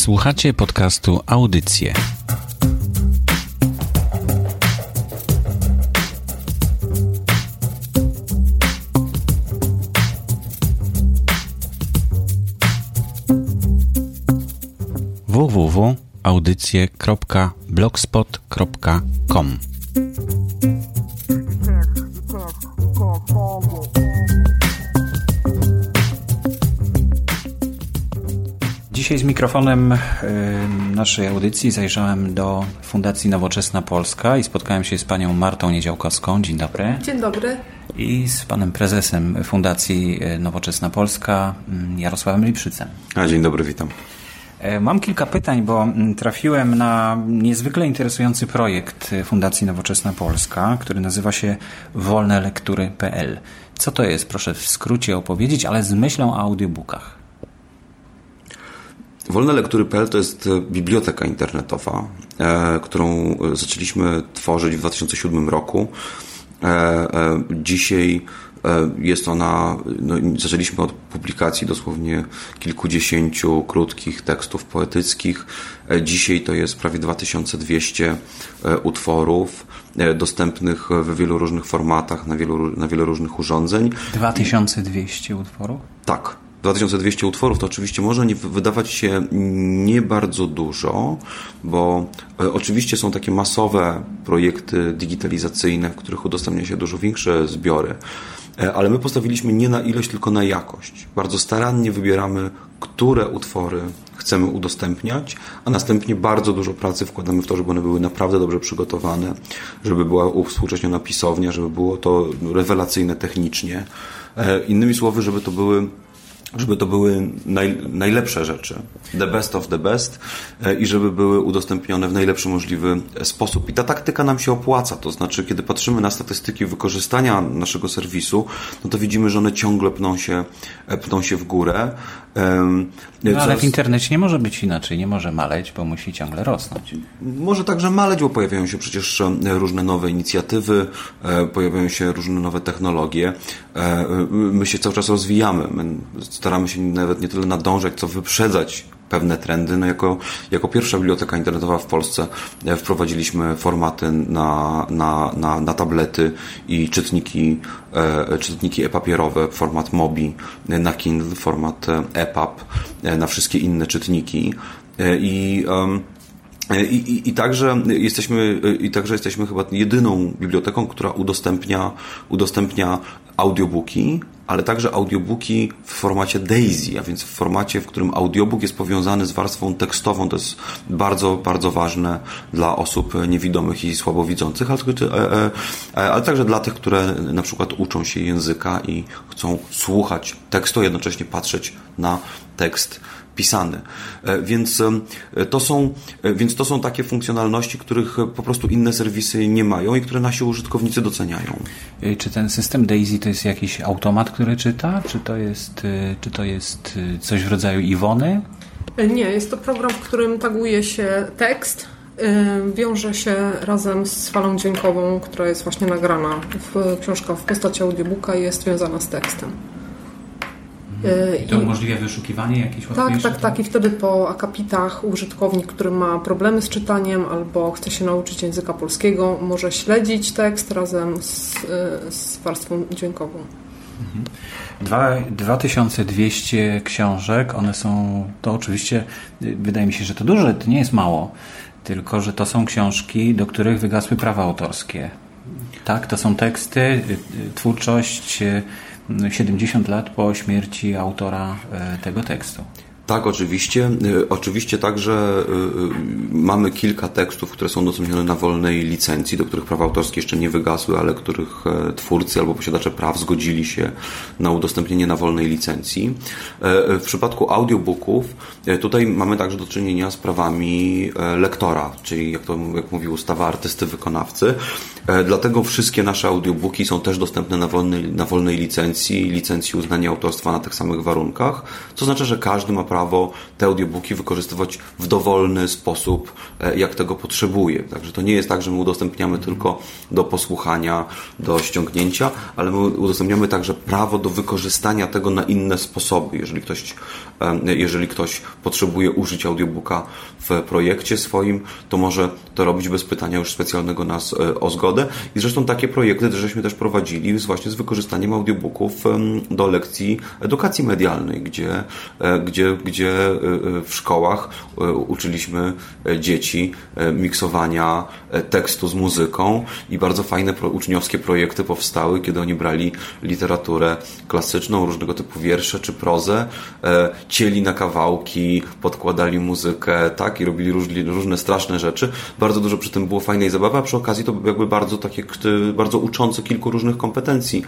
Słuchacie podcastu Audycje. www.audycje.blogspot.com Dzisiaj z mikrofonem y, naszej audycji zajrzałem do Fundacji Nowoczesna Polska i spotkałem się z panią Martą Niedziałkowską. Dzień dobry. Dzień dobry. I z panem prezesem Fundacji y, Nowoczesna Polska, mm, Jarosławem Lipszycem. A, dzień dobry, witam. E, mam kilka pytań, bo mm, trafiłem na niezwykle interesujący projekt Fundacji Nowoczesna Polska, który nazywa się wolnelektury.pl. Co to jest? Proszę w skrócie opowiedzieć, ale z myślą o audiobookach. Wolne Lektury.pl to jest e, biblioteka internetowa, e, którą zaczęliśmy tworzyć w 2007 roku. Dzisiaj jest ona, no, zaczęliśmy od publikacji dosłownie kilkudziesięciu krótkich tekstów poetyckich. Dzisiaj to jest prawie 2200 utworów dostępnych w wielu różnych formatach, na wielu, na wiele różnych urządzeń. 2200 utworów? Tak. 2200 utworów to oczywiście może nie wydawać się nie bardzo dużo, bo oczywiście są takie masowe projekty digitalizacyjne, w których udostępnia się dużo większe zbiory. E, ale my postawiliśmy nie na ilość, tylko na jakość. Bardzo starannie wybieramy, które utwory chcemy udostępniać, a następnie bardzo dużo pracy wkładamy w to, żeby one były naprawdę dobrze przygotowane, żeby była uwspółcześniona pisownia, żeby było to rewelacyjne technicznie. E, innymi słowy, żeby to były żeby to były naj, najlepsze rzeczy, the best of the best e, i żeby były udostępnione w najlepszy możliwy sposób. I ta taktyka nam się opłaca, to znaczy, kiedy patrzymy na statystyki wykorzystania naszego serwisu, no to widzimy, że one ciągle pną się, e, pną się w górę. No, ale w internecie nie może być inaczej, nie może maleć, bo musi ciągle rosnąć. Może także maleć, bo pojawiają się przecież e, różne nowe inicjatywy, pojawiają się różne nowe technologie. My się cały czas rozwijamy. My staramy się nawet nie tyle nadążać, co wyprzedzać pewne trendy. No jako, jako pierwsza biblioteka internetowa w Polsce e, wprowadziliśmy formaty na, na, na, na tablety i czytniki, e, czytniki e-papierowe, format MOBI e, na Kindle, format EPUB na wszystkie inne czytniki. I i, i, I, także jesteśmy, I także jesteśmy chyba jedyną biblioteką, która udostępnia, udostępnia audiobooki, ale także audiobooki w formacie DAISY, a więc w formacie, w którym audiobook jest powiązany z warstwą tekstową. To jest bardzo, bardzo ważne dla osób niewidomych i słabowidzących, ale, e, e, ale także dla tych, które na przykład uczą się języka i chcą słuchać tekstu, jednocześnie patrzeć na tekst pisany. E, więc to, są, więc to są takie funkcjonalności, których po prostu inne serwisy nie mają i które nasi użytkownicy doceniają. Czy ten system DAISY to jest jakiś automat, który czyta? Czy to jest, czy to jest coś w rodzaju Iwony? Nie, jest to program, w którym taguje się tekst, wiąże się razem z falą dźwiękową, która jest właśnie nagrana w książka w postaci audiobooka i jest związana z tekstem. I to umożliwia wyszukiwanie jakichś Tak, tak, tak. I wtedy po akapitach użytkownik, który ma problemy z czytaniem albo chce się nauczyć języka polskiego, może śledzić tekst razem z, z warstwą dźwiękową. Dwa, 2200 książek, one są, to oczywiście wydaje mi się, że to dużo, to nie jest mało, tylko że to są książki, do których wygasły prawa autorskie. Tak, to są teksty, y, y, twórczość 70 y, lat po śmierci autora tego tekstu. Tak, oczywiście. Y, oczywiście także y, y, mamy kilka tekstów, które są udostępnione na wolnej licencji, do których prawa autorskie jeszcze nie wygasły, ale których e, twórcy albo posiadacze praw zgodzili się na udostępnienie na wolnej licencji. E, e, w przypadku audiobooków tutaj mamy także do czynienia z prawami lektora, czyli jak to jak mówi ustawa artysty wykonawcy. Dlatego wszystkie nasze audiobooki są też dostępne na wolnej, na wolnej licencji, licencji uznania autorstwa na tych samych warunkach, co znaczy, że każdy ma prawo prawo te audiobooki wykorzystywać w dowolny sposób, jak tego potrzebuje. Także to nie jest tak, że my udostępniamy tylko do posłuchania, do ściągnięcia, ale my udostępniamy także prawo do wykorzystania tego na inne sposoby. Jeżeli ktoś, jeżeli ktoś potrzebuje użyć audiobooka w projekcie swoim, to może to robić bez pytania już specjalnego nas o zgodę. I zresztą takie projekty żeśmy też prowadzili właśnie z wykorzystaniem audiobooków do lekcji edukacji medialnej, gdzie, e, gdzie, gdzie e, w szkołach e, uczyliśmy dzieci miksowania tekstu z muzyką i bardzo fajne uczniowskie projekty powstały, kiedy oni brali literaturę klasyczną, różnego typu wiersze czy prozę, cieli na kawałki, podkładali muzykę, tak, i robili różne straszne rzeczy. Bardzo dużo przy tym było fajnej zabawy, a przy okazji to jakby bardzo takie, bardzo uczące kilku różnych kompetencji,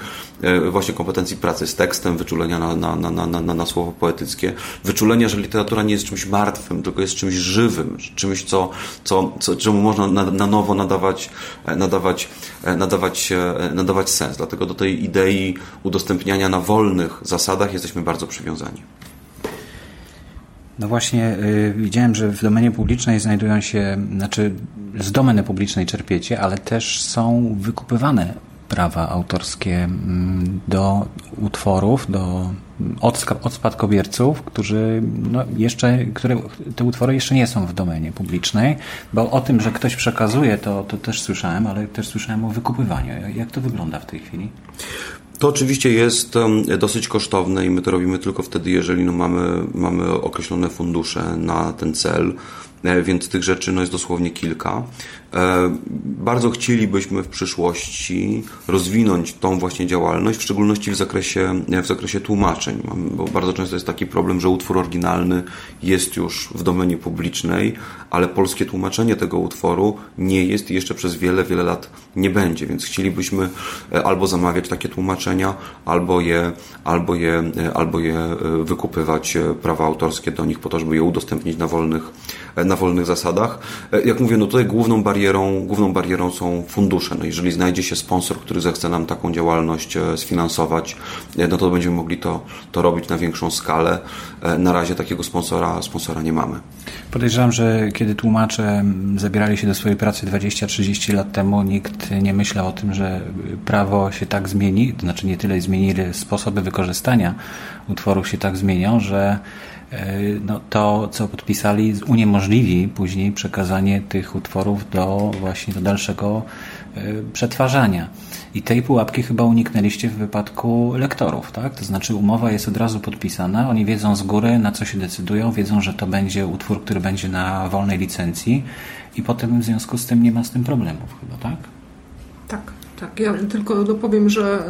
właśnie kompetencji pracy z tekstem, wyczulenia na, na, na, na, na słowo poetyckie, wyczulenia, że literatura nie jest czymś martwym, tylko jest czymś żywym, czymś, co, co, co, czemu można na, na nowo nadawać, nadawać, nadawać, nadawać sens. Dlatego do tej idei udostępniania na wolnych zasadach jesteśmy bardzo przywiązani. No właśnie, y, widziałem, że w domenie publicznej znajdują się, znaczy z domeny publicznej czerpiecie, ale też są wykupywane prawa autorskie mm, do utworów, do od, od spadkobierców, którzy no, jeszcze, które, te utwory jeszcze nie są w domenie publicznej, bo o tym, że ktoś przekazuje, to, to też słyszałem, ale też słyszałem o wykupywaniu. Jak to wygląda w tej chwili? To oczywiście jest dosyć kosztowne i my to robimy tylko wtedy, jeżeli no mamy, mamy określone fundusze na ten cel. E, więc tych rzeczy no, jest dosłownie kilka. E, bardzo chcielibyśmy w przyszłości rozwinąć tą właśnie działalność, w szczególności w zakresie, w zakresie tłumaczeń, bo bardzo często jest taki problem, że utwór oryginalny jest już w domenie publicznej, ale polskie tłumaczenie tego utworu nie jest i jeszcze przez wiele, wiele lat nie będzie, więc chcielibyśmy e, albo zamawiać takie tłumaczenia, albo je, albo je, albo je wykupywać prawa autorskie do nich po to, żeby je udostępnić na wolnych, na wolnych zasadach. E, jak mówię, no tutaj główną barierą, główną barierą są fundusze. No jeżeli znajdzie się sponsor, który zechce nam taką działalność e, sfinansować, e, no to będziemy mogli to, to robić na większą skalę. Na razie takiego sponsora, sponsora nie mamy. Podejrzewam, że kiedy tłumacze zabierali się do swojej pracy 20-30 lat temu, nikt nie myślał o tym, że prawo się tak zmieni, to znaczy nie tyle zmieni, ile sposoby wykorzystania utworów się tak zmienią, że E, no, to, co podpisali, uniemożliwi później przekazanie tych utworów do właśnie do dalszego e, przetwarzania. I tej pułapki chyba uniknęliście w wypadku lektorów, tak? To znaczy umowa jest od razu podpisana, oni wiedzą z góry, na co się decydują, wiedzą, że to będzie utwór, który będzie na wolnej licencji i potem w związku z tym nie ma z tym problemów chyba, tak? Tak. Tak, ja tylko dopowiem, że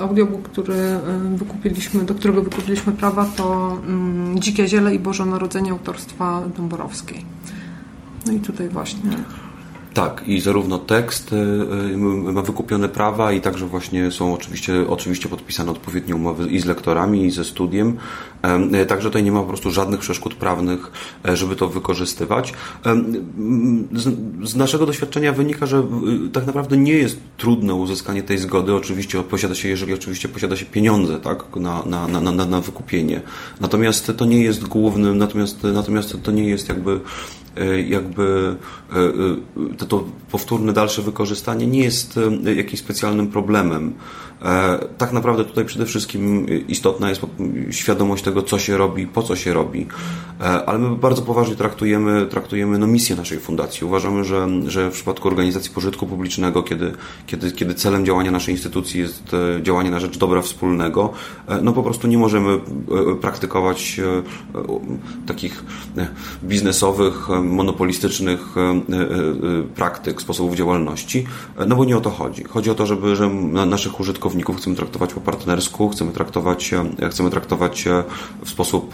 audiobook, który wykupiliśmy, do którego wykupiliśmy prawa, to Dzikie Ziele i Boże Narodzenie autorstwa Dąborowskiej. No i tutaj właśnie tak, i zarówno tekst y, y, ma wykupione prawa i także właśnie są oczywiście, oczywiście podpisane odpowiednie umowy i z lektorami, i ze studiem. Y, także tutaj nie ma po prostu żadnych przeszkód prawnych, e, żeby to wykorzystywać. Z naszego doświadczenia wynika, że tak naprawdę nie jest trudne uzyskanie tej zgody. Oczywiście posiada się, jeżeli oczywiście posiada się pieniądze tak, na, na, na, na, wykupienie. Natomiast to nie jest głównym, natomiast, natomiast to nie jest jakby jakby e, e, to, to powtórne dalsze wykorzystanie nie jest jakimś specjalnym problemem. Tak naprawdę tutaj przede wszystkim istotna jest świadomość tego, co się robi, po co się robi. Ale my bardzo poważnie traktujemy, traktujemy no, misję naszej fundacji. Uważamy, że, że w przypadku organizacji pożytku publicznego, kiedy, kiedy, kiedy celem działania naszej instytucji jest działanie na rzecz dobra wspólnego, no po prostu nie możemy praktykować takich biznesowych, monopolistycznych e, e, e, praktyk, sposobów działalności, no bo nie o to chodzi. Chodzi o to, żeby że naszych użytkowników chcemy traktować po partnersku, chcemy traktować, chcemy traktować w sposób,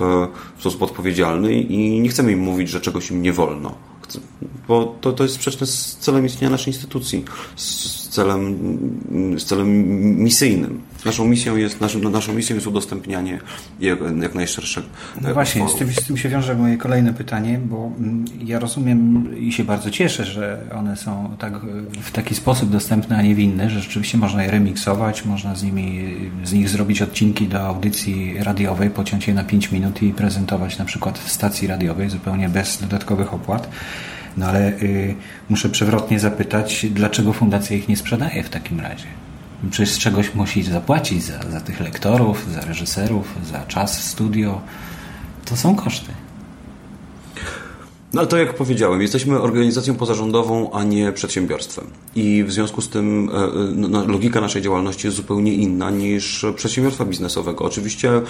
w sposób odpowiedzialny i nie chcemy im mówić, że czegoś im nie wolno. Bo to, to jest sprzeczne z celem istnienia naszej instytucji, z celem, z celem misyjnym. Naszą misją jest, naszą, naszą misją jest udostępnianie jak, jak najszerszego. No właśnie, z tym, z tym się wiąże moje kolejne pytanie, bo mm, ja rozumiem i się bardzo cieszę, że one są tak, w taki sposób dostępne, a nie w inny, że rzeczywiście można je remiksować, można z nimi, z nich zrobić odcinki do audycji radiowej, pociąć je na 5 minut i prezentować na przykład w stacji radiowej zupełnie bez dodatkowych opłat. No ale y, muszę przewrotnie zapytać, dlaczego fundacja ich nie sprzedaje w takim razie? Przecież z czegoś musi zapłacić za, za tych lektorów, za reżyserów, za czas w studio. To są koszty. No to jak powiedziałem, jesteśmy organizacją pozarządową, a nie przedsiębiorstwem. I w związku z tym e, no, no, logika naszej działalności jest zupełnie inna niż przedsiębiorstwa biznesowego. Oczywiście e,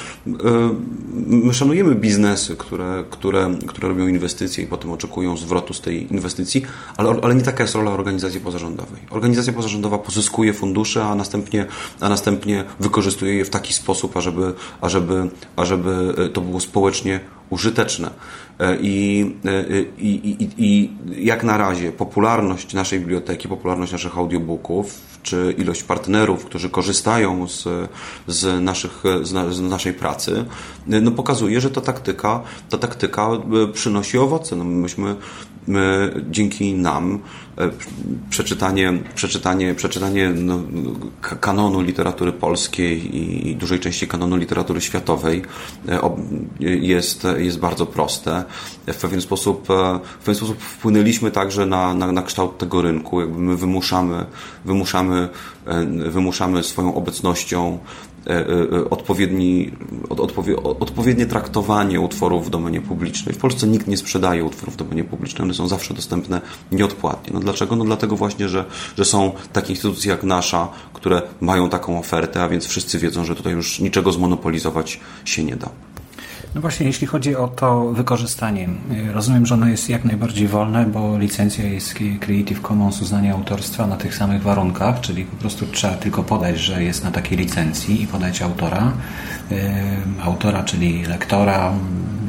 my szanujemy biznesy, które, które, które robią inwestycje i potem oczekują zwrotu z tej inwestycji, ale, ale nie taka jest rola organizacji pozarządowej. Organizacja pozarządowa pozyskuje fundusze, a następnie, a następnie wykorzystuje je w taki sposób, ażeby, ażeby, ażeby to było społecznie użyteczne. E, I, e, i, i, I jak na razie popularność naszej biblioteki, popularność naszych audiobooków, czy ilość partnerów, którzy korzystają z, z, naszych, z, naszej pracy, no pokazuje, że ta taktyka, ta taktyka e, przynosi owoce. No myśmy, my, dzięki nam przeczytanie, przeczytanie, przeczytanie no, kanonu literatury polskiej i dużej części kanonu literatury światowej jest, jest bardzo proste. W pewien sposób, w pewien sposób wpłynęliśmy także na, na, na kształt tego rynku. Jakby my wymuszamy, wymuszamy, wymuszamy swoją obecnością E, e, odpowiedni, odpowie, odpowiednie traktowanie utworów w domenie publicznej. W Polsce nikt nie sprzedaje utworów w domenie publicznej, one są zawsze dostępne nieodpłatnie. No dlaczego? No dlatego właśnie, że, że są takie instytucje jak nasza, które mają taką ofertę, a więc wszyscy wiedzą, że tutaj już niczego zmonopolizować się nie da. No właśnie, jeśli chodzi o to wykorzystanie, rozumiem, że ono jest jak najbardziej wolne, bo licencja jest Creative Commons uznania autorstwa na tych samych warunkach, czyli po prostu trzeba tylko podać, że jest na takiej licencji i podać autora. Autora, czyli lektora,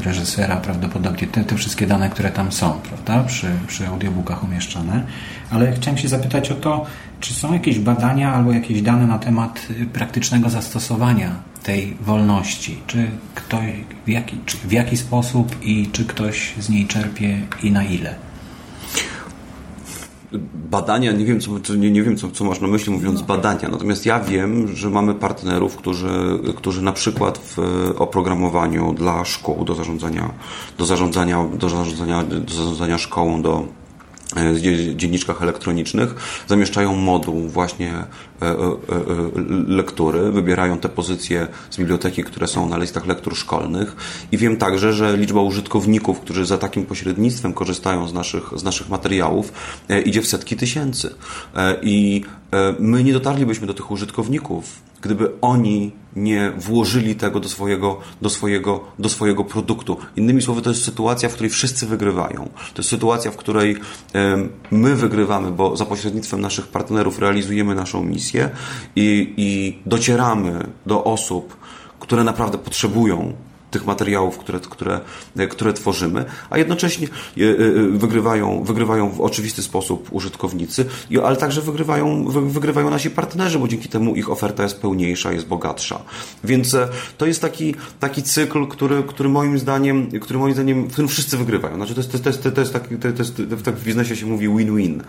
reżysera, prawdopodobnie te, te wszystkie dane, które tam są, prawda, przy, przy audiobookach umieszczone. Ale chciałem się zapytać o to, czy są jakieś badania albo jakieś dane na temat praktycznego zastosowania tej wolności? Czy ktoś, w jaki, czy w jaki sposób i czy ktoś z niej czerpie i na ile? badania, nie wiem, co, nie, nie wiem co, co masz na myśli mówiąc badania, natomiast ja wiem, że mamy partnerów, którzy, którzy na przykład w oprogramowaniu dla szkół do zarządzania, do zarządzania, do zarządzania, do zarządzania szkołą, do dzienniczkach elektronicznych, zamieszczają moduł właśnie e, e, lektury, wybierają te pozycje z biblioteki, które są na listach lektur szkolnych i wiem także, że liczba użytkowników, którzy za takim pośrednictwem korzystają z naszych, z naszych materiałów idzie w setki tysięcy. I my nie dotarlibyśmy do tych użytkowników, gdyby oni nie włożyli tego do swojego, do swojego, do swojego produktu. Innymi słowy, to jest sytuacja, w której wszyscy wygrywają. To jest sytuacja, w której my wygrywamy, bo za pośrednictwem naszych partnerów realizujemy naszą misję i, i docieramy do osób, które naprawdę potrzebują tych materiałów, które, które, które tworzymy, a jednocześnie e, e, wygrywają, wygrywają w oczywisty sposób użytkownicy, ale także wygrywają, wygrywają nasi partnerzy, bo dzięki temu ich oferta jest pełniejsza, jest bogatsza. Więc e, to jest taki, taki cykl, który, który moim zdaniem, który moim zdaniem, w którym wszyscy wygrywają. Znaczy to jest, to jest, to jest, taki, to jest, tak w biznesie się mówi win-win.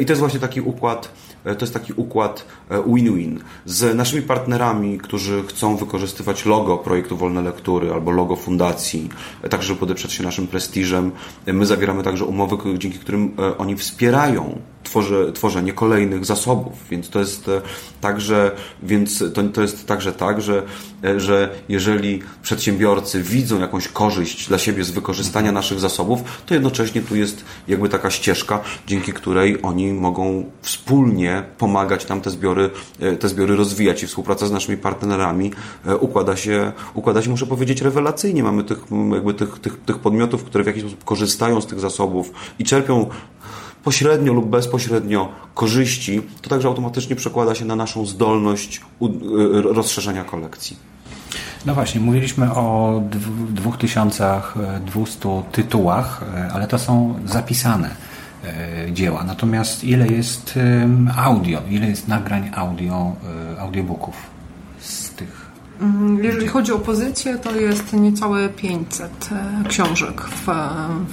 I to jest właśnie taki układ, to jest taki układ win-win. Z naszymi partnerami, którzy chcą wykorzystywać logo projektu Wolne lektury albo logo fundacji, tak żeby podeprzeć się naszym prestiżem. My zawieramy także umowy, dzięki którym e, oni wspierają tworzy, tworzenie kolejnych zasobów, więc to jest e, także, więc to, to jest także tak, że, e, że jeżeli przedsiębiorcy widzą jakąś korzyść dla siebie z wykorzystania naszych zasobów, to jednocześnie tu jest jakby taka ścieżka, dzięki której oni mogą wspólnie pomagać nam te zbiory, te zbiory rozwijać. I współpraca z naszymi partnerami układa się, układa się muszę powiedzieć, rewelacyjnie. Mamy tych, jakby tych, tych, tych podmiotów, które w jakiś sposób korzystają z tych zasobów i czerpią pośrednio lub bezpośrednio korzyści, to także automatycznie przekłada się na naszą zdolność y, rozszerzenia kolekcji. No właśnie, mówiliśmy o 2200 tytułach, e, ale to są zapisane dzieła. Natomiast ile jest audio, ile jest nagrań audio, audiobooków jeżeli chodzi o pozycję, to jest niecałe 500 książek w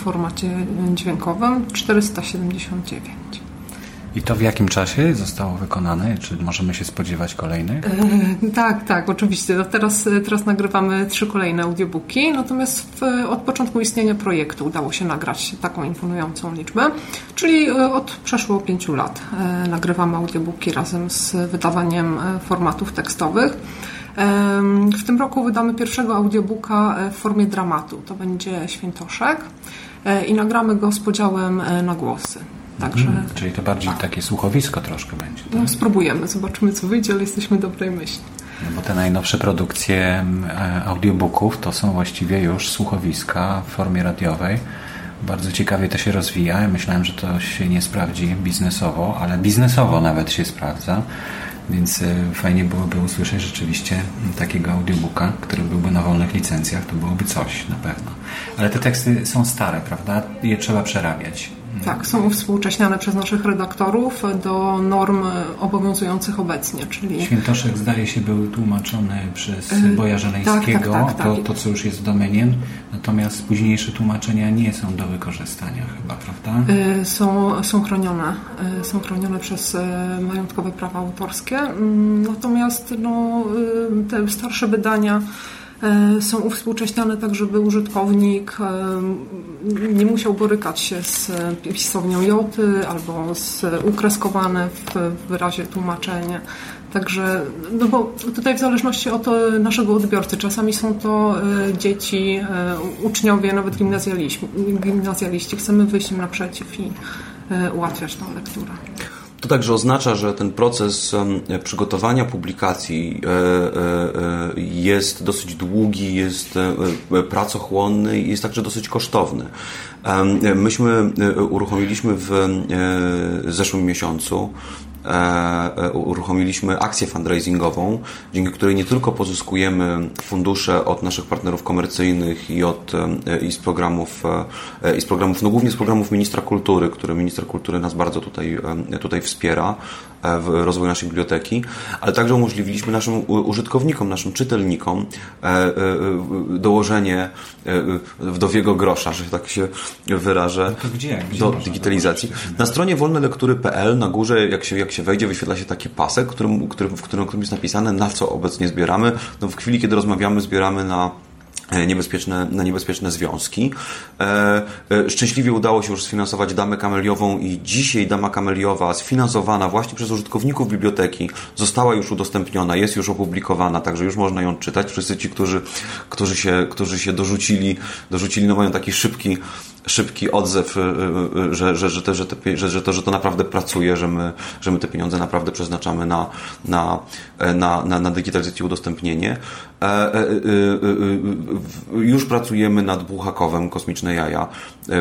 formacie dźwiękowym, 479. I to w jakim czasie zostało wykonane? Czy możemy się spodziewać kolejnych? E, tak, tak, oczywiście. No teraz, teraz nagrywamy trzy kolejne audiobooki, natomiast w, od początku istnienia projektu udało się nagrać taką imponującą liczbę, czyli e, od przeszło pięciu lat e, nagrywamy audiobooki razem z wydawaniem e, formatów tekstowych. W tym roku wydamy pierwszego audiobooka w formie dramatu. To będzie Świętoszek i nagramy go z podziałem na głosy. Także... Hmm, czyli to bardziej takie słuchowisko troszkę będzie. Tak? No spróbujemy, zobaczymy co wyjdzie, ale jesteśmy dobrej myśli. No bo te najnowsze produkcje e, audiobooków to są właściwie już słuchowiska w formie radiowej. Bardzo ciekawie to się rozwija. Myślałem, że to się nie sprawdzi biznesowo, ale biznesowo nawet się sprawdza. Więc e, fajnie byłoby usłyszeć rzeczywiście takiego audiobooka, który byłby na wolnych licencjach. To byłoby coś na pewno. Ale te teksty są stare, prawda? Je trzeba przerabiać. Tak, są uwspółcześniane przez naszych redaktorów do norm obowiązujących obecnie, czyli... Świętoszek zdaje się był tłumaczony przez y, Boja Żeleńskiego, tak, tak, tak, to, to co już jest domeniem, natomiast późniejsze tłumaczenia nie są do wykorzystania chyba, prawda? Y, są, są chronione, y, są chronione przez majątkowe prawa autorskie, mm, natomiast no, te starsze wydania E, są uwspółcześniane tak, żeby użytkownik e, nie musiał borykać się z pisownią joty albo z ukreskowane w wyrazie tłumaczenie. Także, no bo tutaj w zależności od naszego odbiorcy, czasami są to e, dzieci, uczniowie, nawet gimnazjaliści. Chcemy wyjść im naprzeciw i ułatwiać tą lekturę. To także oznacza, że ten proces przygotowania publikacji e, e, e, jest dosyć długi, jest pracochłonny i jest także dosyć kosztowny. Myśmy uruchomiliśmy w zeszłym miesiącu uruchomiliśmy akcję fundraisingową, dzięki której nie tylko pozyskujemy fundusze od naszych partnerów komercyjnych i, od, e, i z programów, i z programów, no głównie z programów ministra kultury, który minister kultury nas bardzo tutaj, tutaj wspiera w rozwoju naszej biblioteki, ale także umożliwiliśmy naszym użytkownikom, naszym czytelnikom dołożenie wdowiego grosza, że tak się wyrażę, no gdzie? Gdzie do digitalizacji. Na stronie wolnelektury.pl na górze, jak się, jak się wejdzie, wyświetla się taki pasek, którym, którym, w którym, którym jest napisane, na co obecnie zbieramy. No w chwili, kiedy rozmawiamy, zbieramy na e, niebezpieczne, na niebezpieczne związki. E, e, szczęśliwie udało się już sfinansować damę kameliową i dzisiaj dama kameliowa sfinansowana właśnie przez użytkowników biblioteki została już udostępniona, jest już opublikowana, także już można ją czytać. Wszyscy ci, którzy, którzy, się, którzy się dorzucili, dorzucili no mają taki szybki szybki odzew, y, y, y, że, że, że, te, że, te, że, że, to, że to naprawdę pracuje, że my, że my te pieniądze naprawdę przeznaczamy na, na, na, na, na digitalizację i udostępnienie. E, e, e, już pracujemy nad Buchakowem Kosmiczne Jaja,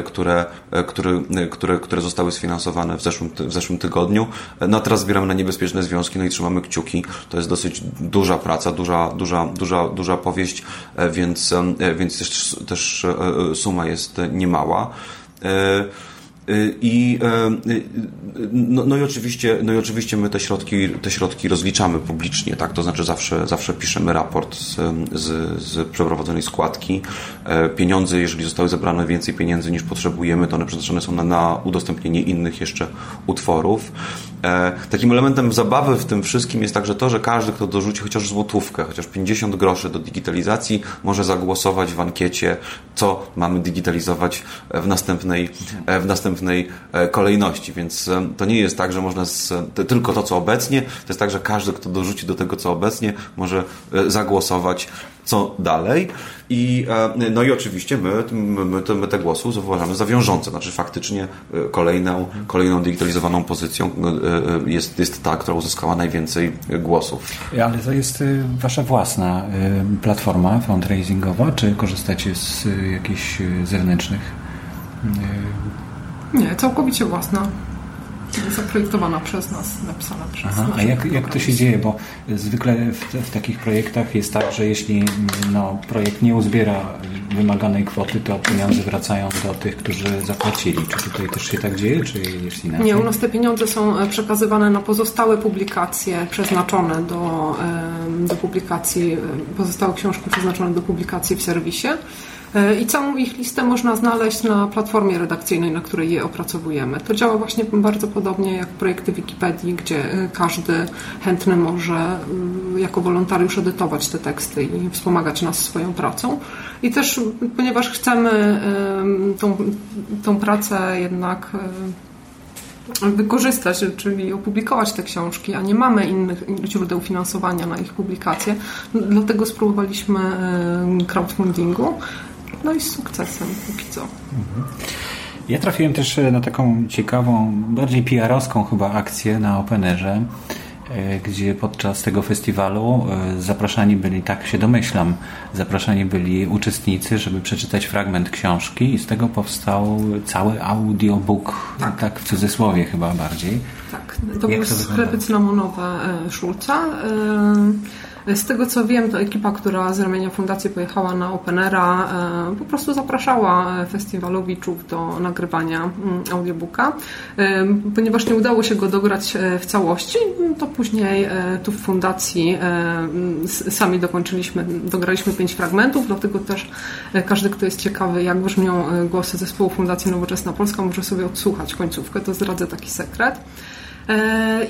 które, które, które, które zostały sfinansowane w zeszłym, w zeszłym tygodniu. No teraz zbieramy na niebezpieczne związki, no i trzymamy kciuki. To jest dosyć duża praca, duża, duża, duża, duża powieść, więc, więc też, też suma jest niemała. E, I, e, no, no, i oczywiście, no i oczywiście my te środki, te środki rozliczamy publicznie, tak? To znaczy zawsze, zawsze piszemy raport z, z, z przeprowadzonej składki. Pieniądze, jeżeli zostały zebrane więcej pieniędzy niż potrzebujemy, to one przeznaczone są na, na udostępnienie innych jeszcze utworów. E, takim elementem zabawy w tym wszystkim jest także to, że każdy, kto dorzuci chociaż złotówkę, chociaż 50 groszy do digitalizacji, może zagłosować w ankiecie, co mamy digitalizować w następnej, e, w następnej e, kolejności. Więc to nie jest tak, że można z, tylko to, co obecnie, to jest tak, że każdy, kto dorzuci do tego, co obecnie, może zagłosować co dalej. I, e, no i oczywiście my, my, my te głosy uważamy za wiążące. Znaczy faktycznie e, kolejną, kolejną digitalizowaną pozycją e, jest, jest ta, która uzyskała najwięcej głosów. Ale to jest wasza własna platforma fundraisingowa, czy korzystacie z jakichś zewnętrznych? Nie, całkowicie własna. zaprojektowana przez nas, napisana przez Aha, nas. A jak, jak to się dzieje? Bo zwykle w, w, takich projektach jest tak, że jeśli no, projekt nie uzbiera wymaganej kwoty, to pieniądze wracają do tych, którzy zapłacili. Czy tutaj też się tak dzieje, czy jest inaczej? Nie, u nas te pieniądze są e, przekazywane na pozostałe publikacje przeznaczone do, do publikacji, pozostałe książki przeznaczone do publikacji w serwisie. I całą ich listę można znaleźć na platformie redakcyjnej, na której je opracowujemy. To działa właśnie bardzo podobnie jak projekty Wikipedii, gdzie e, każdy chętny może jako wolontariusz edytować te teksty i wspomagać nas swoją pracą. I też, ponieważ chcemy tą, tą pracę jednak wykorzystać, czyli opublikować te książki, a nie mamy innych źródeł finansowania na ich publikację. Dlatego spróbowaliśmy crowdfundingu. No i z sukcesem póki co. Ja trafiłem też na taką ciekawą, bardziej PR-owską chyba akcję na Openerze, gdzie podczas tego festiwalu zapraszani byli, tak się domyślam, zapraszani byli uczestnicy, żeby przeczytać fragment książki i z tego powstał cały audiobook, tak, tak w cudzysłowie chyba bardziej. Tak, to były sklepy cynamonowe Szulca. Z tego co wiem, to ekipa, która z ramienia fundacji pojechała na Openera, po prostu zapraszała festiwalowiczów do nagrywania mm, audiobooka. Ponieważ nie udało się go dograć w całości, to później tu w fundacji sami dokończyliśmy, dograliśmy pięć fragmentów, dlatego też każdy, kto jest ciekawy, jak brzmią głosy zespołu Fundacji Nowoczesna Polska, może sobie odsłuchać końcówkę, to zdradzę taki sekret.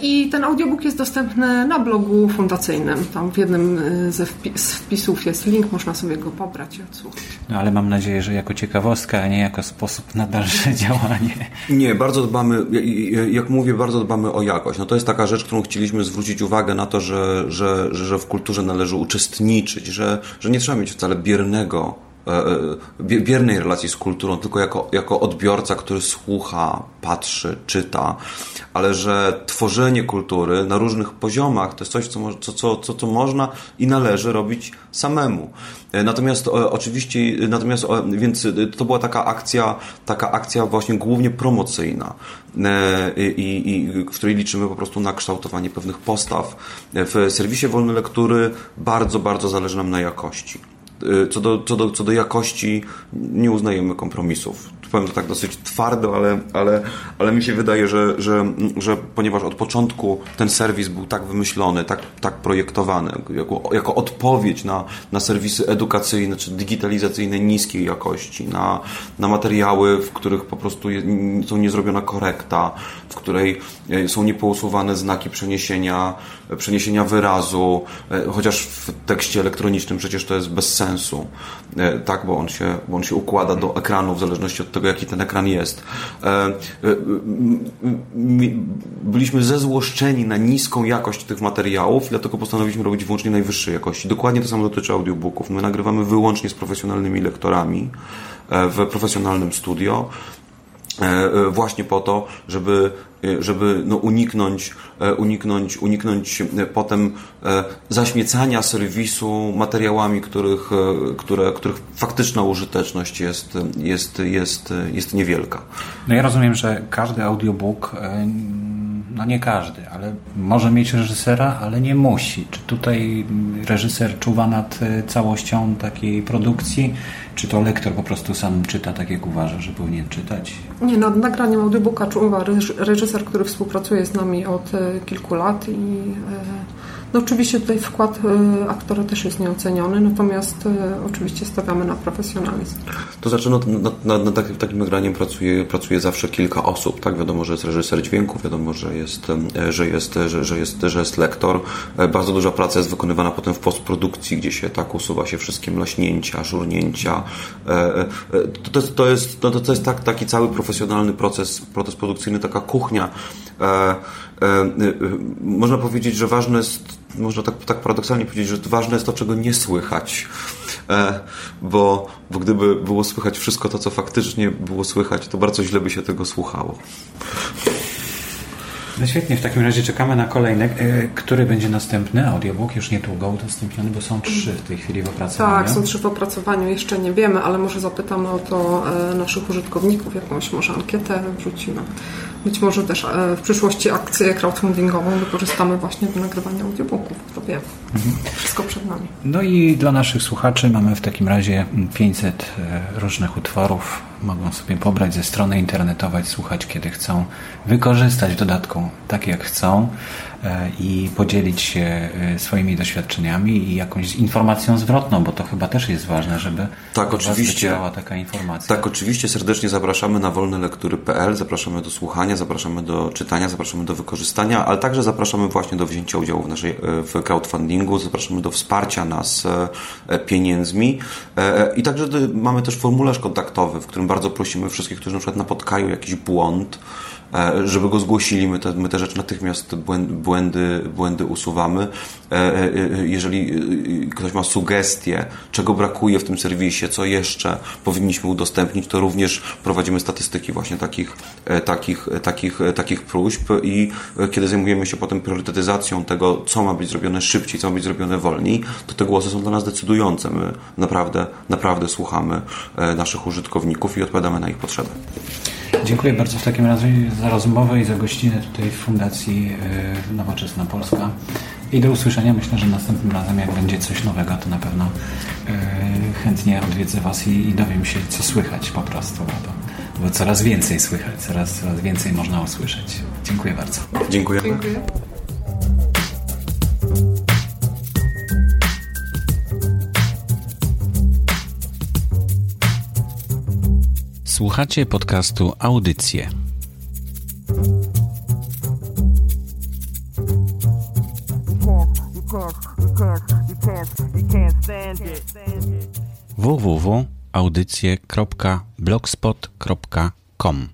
I ten audiobook jest dostępny na blogu fundacyjnym. Tam w jednym ze wpisów jest link, można sobie go pobrać i odsłuchać. No ale mam nadzieję, że jako ciekawostka, a nie jako sposób na dalsze działanie. Nie, bardzo dbamy, jak mówię, bardzo dbamy o jakość. No to jest taka rzecz, którą chcieliśmy zwrócić uwagę na to, że, że, że w kulturze należy uczestniczyć, że, że nie trzeba mieć wcale biernego biernej relacji z kulturą, tylko jako, jako odbiorca, który słucha, patrzy, czyta, ale że tworzenie kultury na różnych poziomach to jest coś, co, co, co, co, co można i należy robić samemu. Natomiast oczywiście, natomiast, więc to była taka akcja, taka akcja właśnie głównie promocyjna, i, i, w której liczymy po prostu na kształtowanie pewnych postaw. W serwisie Wolne Lektury bardzo, bardzo zależy nam na jakości. Co do, co, do, co do jakości nie uznajemy kompromisów. Powiem to tak dosyć twardo, ale, ale, ale mi się wydaje, że, że, że ponieważ od początku ten serwis był tak wymyślony, tak, tak projektowany, jako, jako odpowiedź na, na serwisy edukacyjne czy digitalizacyjne niskiej jakości, na, na materiały, w których po prostu je, są niezrobiona korekta, w której są niepousuwane znaki przeniesienia, przeniesienia wyrazu, chociaż w tekście elektronicznym przecież to jest bez sensu, tak, bo on się, bo on się układa do ekranu w zależności od tego, jaki ten ekran jest. Byliśmy zezłoszczeni na niską jakość tych materiałów, dlatego postanowiliśmy robić wyłącznie najwyższej jakości. Dokładnie to samo dotyczy audiobooków. My nagrywamy wyłącznie z profesjonalnymi lektorami w profesjonalnym studio właśnie po to, żeby, żeby no uniknąć, uniknąć, uniknąć potem zaśmiecania serwisu materiałami, których, które, których faktyczna użyteczność jest, jest, jest, jest niewielka. No ja rozumiem, że każdy audiobook no nie każdy, ale może mieć reżysera, ale nie musi. Czy tutaj reżyser czuwa nad całością takiej produkcji, czy to lektor po prostu sam czyta tak, jak uważa, że powinien czytać? Nie, nad nagraniem audiobooka czuwa reżyser, który współpracuje z nami od kilku lat i no oczywiście tutaj wkład aktora też jest nieoceniony, natomiast oczywiście stawiamy na profesjonalizm. To znaczy, no, nad, nad, nad takim, takim nagraniem pracuje, pracuje zawsze kilka osób, tak? Wiadomo, że jest reżyser dźwięku, wiadomo, że jest, że jest, że, że jest, że jest lektor. Bardzo duża praca jest wykonywana potem w postprodukcji, gdzie się tak usuwa się wszystkie mlaśnięcia, żurnięcia. To, to, to jest, no, to jest tak, taki cały profesjonalny proces, proces produkcyjny, taka kuchnia. Można powiedzieć, że ważne jest można tak, tak paradoksalnie powiedzieć, że ważne jest to, czego nie słychać. Bo, bo gdyby było słychać wszystko to, co faktycznie było słychać, to bardzo źle by się tego słuchało. No świetnie, w takim razie czekamy na kolejny, który będzie następny audiobook, już niedługo udostępniony, bo są trzy w tej chwili w opracowaniu. Tak, są trzy w opracowaniu, jeszcze nie wiemy, ale może zapytamy o to naszych użytkowników, jakąś może ankietę wrzucimy. Być może też e, w przyszłości akcję crowdfundingową wykorzystamy właśnie do nagrywania audiobooków. To wiem. Mhm. Wszystko przed nami. No i dla naszych słuchaczy mamy w takim razie 500 e, różnych utworów. Mogą sobie pobrać ze strony internetowej, słuchać kiedy chcą, wykorzystać w dodatku tak jak chcą. E, i podzielić się e, swoimi doświadczeniami i jakąś informacją zwrotną, bo to chyba też jest ważne, żeby tak, oczywiście. taka informacja. Tak, oczywiście serdecznie zapraszamy na wolnelektury.pl, zapraszamy do słuchania, zapraszamy do czytania, zapraszamy do wykorzystania, ale także zapraszamy właśnie do wzięcia udziału w naszej e, w crowdfundingu, zapraszamy do wsparcia nas pieniędzmi i także mamy też formularz kontaktowy, w którym bardzo prosimy wszystkich, którzy na przykład napotkają jakiś błąd, żeby go zgłosili. My te, my te rzeczy natychmiast błędy, błędy usuwamy. E, e, jeżeli ktoś ma sugestie, czego brakuje w tym serwisie, co jeszcze powinniśmy udostępnić, to również prowadzimy statystyki właśnie takich, takich, takich, takich próśb i kiedy zajmujemy się potem priorytetyzacją tego, co ma być zrobione szybciej, co ma być zrobione wolniej, to te głosy są dla nas decydujące. My naprawdę, naprawdę słuchamy naszych użytkowników i odpowiadamy na ich potrzeby. Dziękuję bardzo w takim razie za rozmowę i za gościnę tutaj w Fundacji e, Nowoczesna Polska. I do usłyszenia. Myślę, że następnym razem, jak będzie coś nowego, to na pewno e, chętnie odwiedzę Was i, i dowiem się, co słychać po prostu. Bo, bo coraz więcej słychać, coraz, coraz więcej można usłyszeć. Dziękuję bardzo. Dziękuję. Dziękuję. Słuchacie podcastu Audycje. www.audycje.blogspot.com